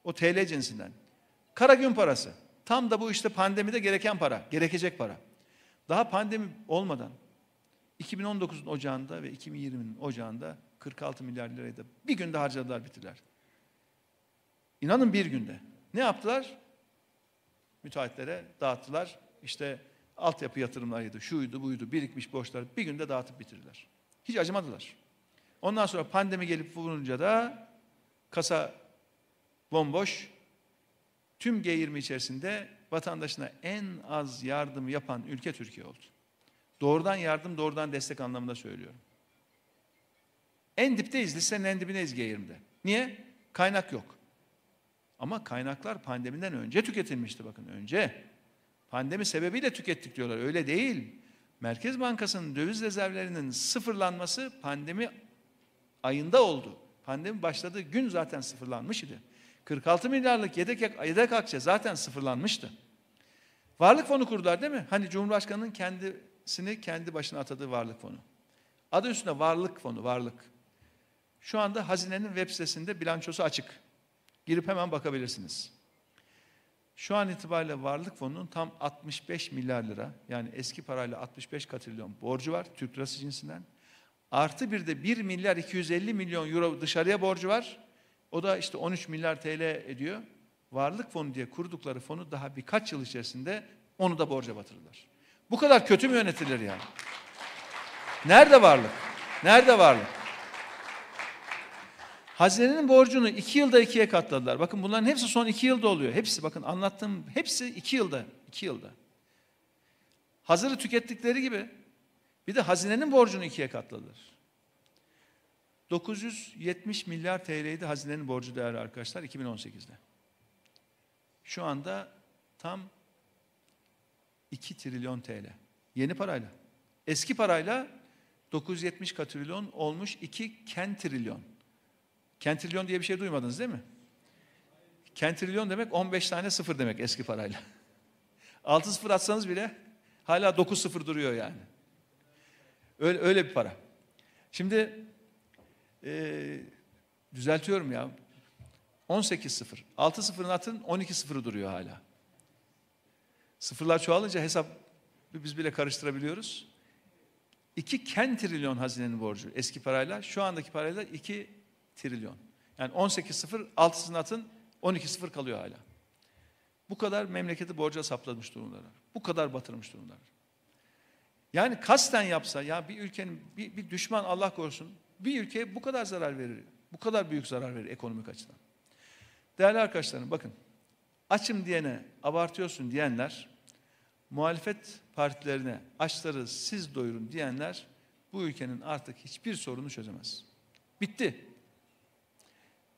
O TL cinsinden. Kara gün parası. Tam da bu işte pandemide gereken para, gerekecek para. Daha pandemi olmadan 2019'un ocağında ve 2020'nin ocağında 46 milyar lirayı da bir günde harcadılar bitirdiler. İnanın bir günde. Ne yaptılar? Müteahhitlere dağıttılar. İşte altyapı yatırımlarıydı, şuydu, buydu, birikmiş borçlar bir günde dağıtıp bitirdiler. Hiç acımadılar. Ondan sonra pandemi gelip vurunca da kasa bomboş. Tüm G20 içerisinde vatandaşına en az yardım yapan ülke Türkiye oldu. Doğrudan yardım, doğrudan destek anlamında söylüyorum. En dipteyiz, listenin en dibindeyiz G20'de. Niye? Kaynak yok. Ama kaynaklar pandemiden önce tüketilmişti bakın önce. Pandemi sebebiyle tükettik diyorlar. Öyle değil. Merkez Bankası'nın döviz rezervlerinin sıfırlanması pandemi ayında oldu. Pandemi başladığı gün zaten sıfırlanmış idi. 46 milyarlık yedek, yedek akçe zaten sıfırlanmıştı. Varlık fonu kurdular değil mi? Hani Cumhurbaşkanı'nın kendisini kendi başına atadığı varlık fonu. Adı üstünde varlık fonu, varlık. Şu anda hazinenin web sitesinde bilançosu açık. Girip hemen bakabilirsiniz. Şu an itibariyle varlık fonunun tam 65 milyar lira yani eski parayla 65 katrilyon borcu var Türk lirası cinsinden. Artı bir de 1 milyar 250 milyon euro dışarıya borcu var. O da işte 13 milyar TL ediyor. Varlık fonu diye kurdukları fonu daha birkaç yıl içerisinde onu da borca batırırlar. Bu kadar kötü mü yönetilir yani? Nerede varlık? Nerede varlık? Hazinenin borcunu iki yılda ikiye katladılar. Bakın bunların hepsi son iki yılda oluyor. Hepsi bakın anlattığım hepsi iki yılda. iki yılda. Hazırı tükettikleri gibi bir de hazinenin borcunu ikiye katladılar. 970 milyar TL'ydi hazinenin borcu değerli arkadaşlar 2018'de. Şu anda tam 2 trilyon TL. Yeni parayla. Eski parayla 970 katrilyon olmuş 2 kentrilyon. Kentrilyon diye bir şey duymadınız değil mi? Kentrilyon demek 15 tane sıfır demek eski parayla. 6 sıfır atsanız bile hala 9 sıfır duruyor yani. Öyle, öyle bir para. Şimdi e, düzeltiyorum ya. 18 sıfır. 6 sıfırın atın 12 sıfırı duruyor hala. Sıfırlar çoğalınca hesap biz bile karıştırabiliyoruz. 2 kentrilyon hazinenin borcu eski parayla şu andaki parayla 2 trilyon. Yani 18 sıfır altısını atın 12 sıfır kalıyor hala. Bu kadar memleketi borca saplamış durumdalar. Bu kadar batırmış durumdalar. Yani kasten yapsa ya bir ülkenin bir, bir düşman Allah korusun bir ülkeye bu kadar zarar verir. Bu kadar büyük zarar verir ekonomik açıdan. Değerli arkadaşlarım bakın açım diyene abartıyorsun diyenler muhalefet partilerine açları siz doyurun diyenler bu ülkenin artık hiçbir sorunu çözemez. Bitti.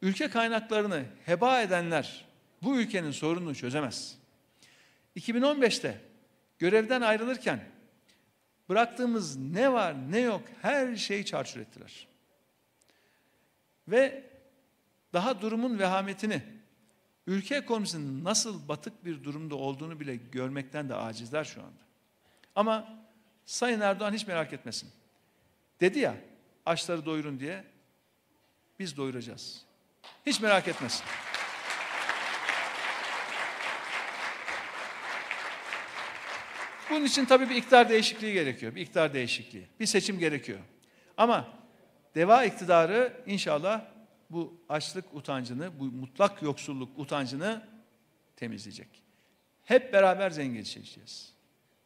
Ülke kaynaklarını heba edenler bu ülkenin sorununu çözemez. 2015'te görevden ayrılırken bıraktığımız ne var ne yok her şeyi çarçur ettiler. Ve daha durumun vehametini, ülke ekonomisinin nasıl batık bir durumda olduğunu bile görmekten de acizler şu anda. Ama Sayın Erdoğan hiç merak etmesin. Dedi ya, açları doyurun diye, biz doyuracağız. Hiç merak etmesin. Bunun için tabii bir iktidar değişikliği gerekiyor. Bir iktidar değişikliği. Bir seçim gerekiyor. Ama deva iktidarı inşallah bu açlık utancını, bu mutlak yoksulluk utancını temizleyecek. Hep beraber zenginleşeceğiz.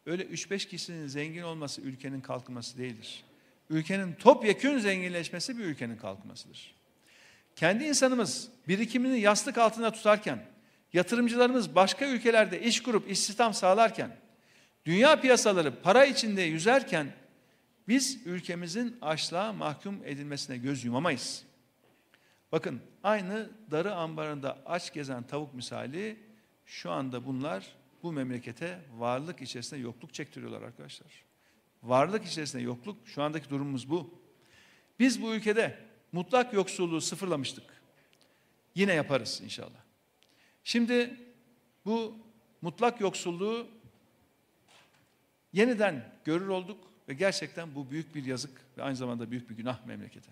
öyle 3-5 kişinin zengin olması ülkenin kalkınması değildir. Ülkenin topyekün zenginleşmesi bir ülkenin kalkınmasıdır. Kendi insanımız birikimini yastık altında tutarken, yatırımcılarımız başka ülkelerde iş kurup istihdam sağlarken, dünya piyasaları para içinde yüzerken biz ülkemizin açlığa mahkum edilmesine göz yumamayız. Bakın aynı darı ambarında aç gezen tavuk misali şu anda bunlar bu memlekete varlık içerisinde yokluk çektiriyorlar arkadaşlar. Varlık içerisinde yokluk şu andaki durumumuz bu. Biz bu ülkede mutlak yoksulluğu sıfırlamıştık. Yine yaparız inşallah. Şimdi bu mutlak yoksulluğu yeniden görür olduk ve gerçekten bu büyük bir yazık ve aynı zamanda büyük bir günah memlekete.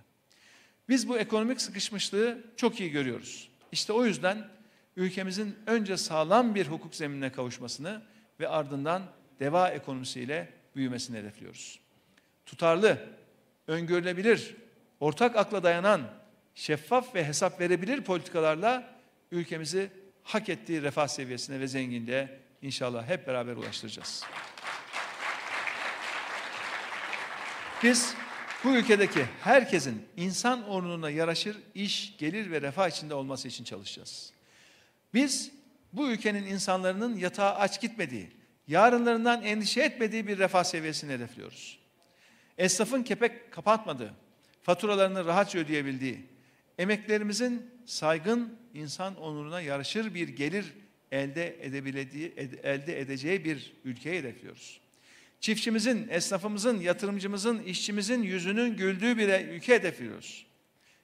Biz bu ekonomik sıkışmışlığı çok iyi görüyoruz. İşte o yüzden ülkemizin önce sağlam bir hukuk zeminine kavuşmasını ve ardından deva ekonomisiyle büyümesini hedefliyoruz. Tutarlı, öngörülebilir, ortak akla dayanan, şeffaf ve hesap verebilir politikalarla ülkemizi hak ettiği refah seviyesine ve zenginliğe inşallah hep beraber ulaştıracağız. Biz bu ülkedeki herkesin insan onuruna yaraşır iş, gelir ve refah içinde olması için çalışacağız. Biz bu ülkenin insanların yatağa aç gitmediği, yarınlarından endişe etmediği bir refah seviyesini hedefliyoruz. Esnafın kepek kapatmadığı, faturalarını rahatça ödeyebildiği, emeklerimizin saygın insan onuruna yaraşır bir gelir elde edebildiği, elde edeceği bir ülkeyi hedefliyoruz. Çiftçimizin, esnafımızın, yatırımcımızın, işçimizin yüzünün güldüğü bir ülke hedefliyoruz.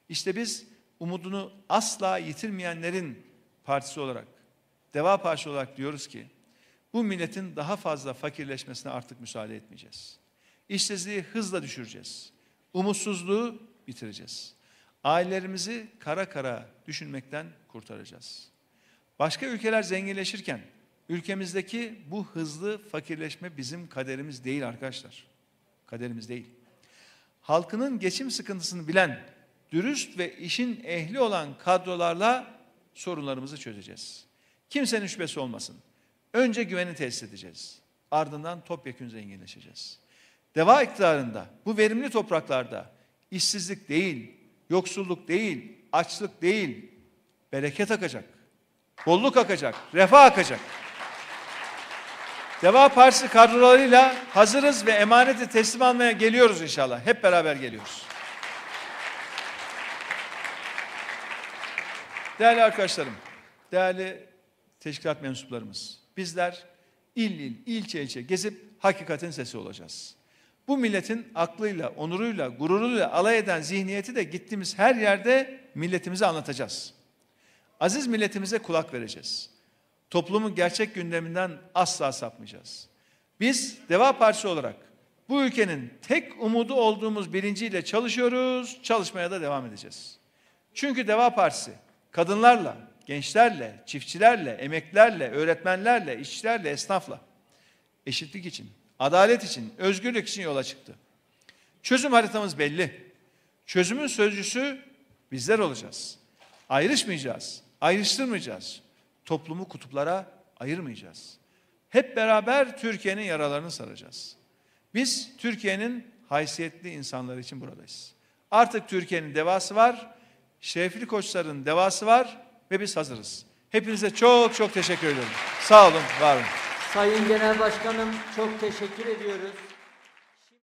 İşte biz umudunu asla yitirmeyenlerin partisi olarak, Deva Partisi olarak diyoruz ki bu milletin daha fazla fakirleşmesine artık müsaade etmeyeceğiz. İşsizliği hızla düşüreceğiz. Umutsuzluğu bitireceğiz. Ailelerimizi kara kara düşünmekten kurtaracağız. Başka ülkeler zenginleşirken ülkemizdeki bu hızlı fakirleşme bizim kaderimiz değil arkadaşlar. Kaderimiz değil. Halkının geçim sıkıntısını bilen, dürüst ve işin ehli olan kadrolarla sorunlarımızı çözeceğiz. Kimsenin şüphesi olmasın. Önce güveni tesis edeceğiz. Ardından topyekün zenginleşeceğiz. Deva iktidarında, bu verimli topraklarda işsizlik değil, yoksulluk değil, açlık değil, bereket akacak. Bolluk akacak, refah akacak. Deva Partisi kadrolarıyla hazırız ve emaneti teslim almaya geliyoruz inşallah. Hep beraber geliyoruz. Değerli arkadaşlarım, değerli teşkilat mensuplarımız, bizler il il, ilçe ilçe gezip hakikatin sesi olacağız. Bu milletin aklıyla, onuruyla, gururuyla alay eden zihniyeti de gittiğimiz her yerde milletimize anlatacağız. Aziz milletimize kulak vereceğiz. Toplumun gerçek gündeminden asla sapmayacağız. Biz Deva Partisi olarak bu ülkenin tek umudu olduğumuz bilinciyle çalışıyoruz, çalışmaya da devam edeceğiz. Çünkü Deva Partisi kadınlarla, gençlerle, çiftçilerle, emeklerle, öğretmenlerle, işçilerle, esnafla eşitlik için, adalet için, özgürlük için yola çıktı. Çözüm haritamız belli. Çözümün sözcüsü bizler olacağız. Ayrışmayacağız, ayrıştırmayacağız. Toplumu kutuplara ayırmayacağız. Hep beraber Türkiye'nin yaralarını saracağız. Biz Türkiye'nin haysiyetli insanları için buradayız. Artık Türkiye'nin devası var, şerefli koçların devası var ve biz hazırız. Hepinize çok çok teşekkür ediyorum. Sağ olun, var olun. Sayın Genel Başkanım çok teşekkür ediyoruz.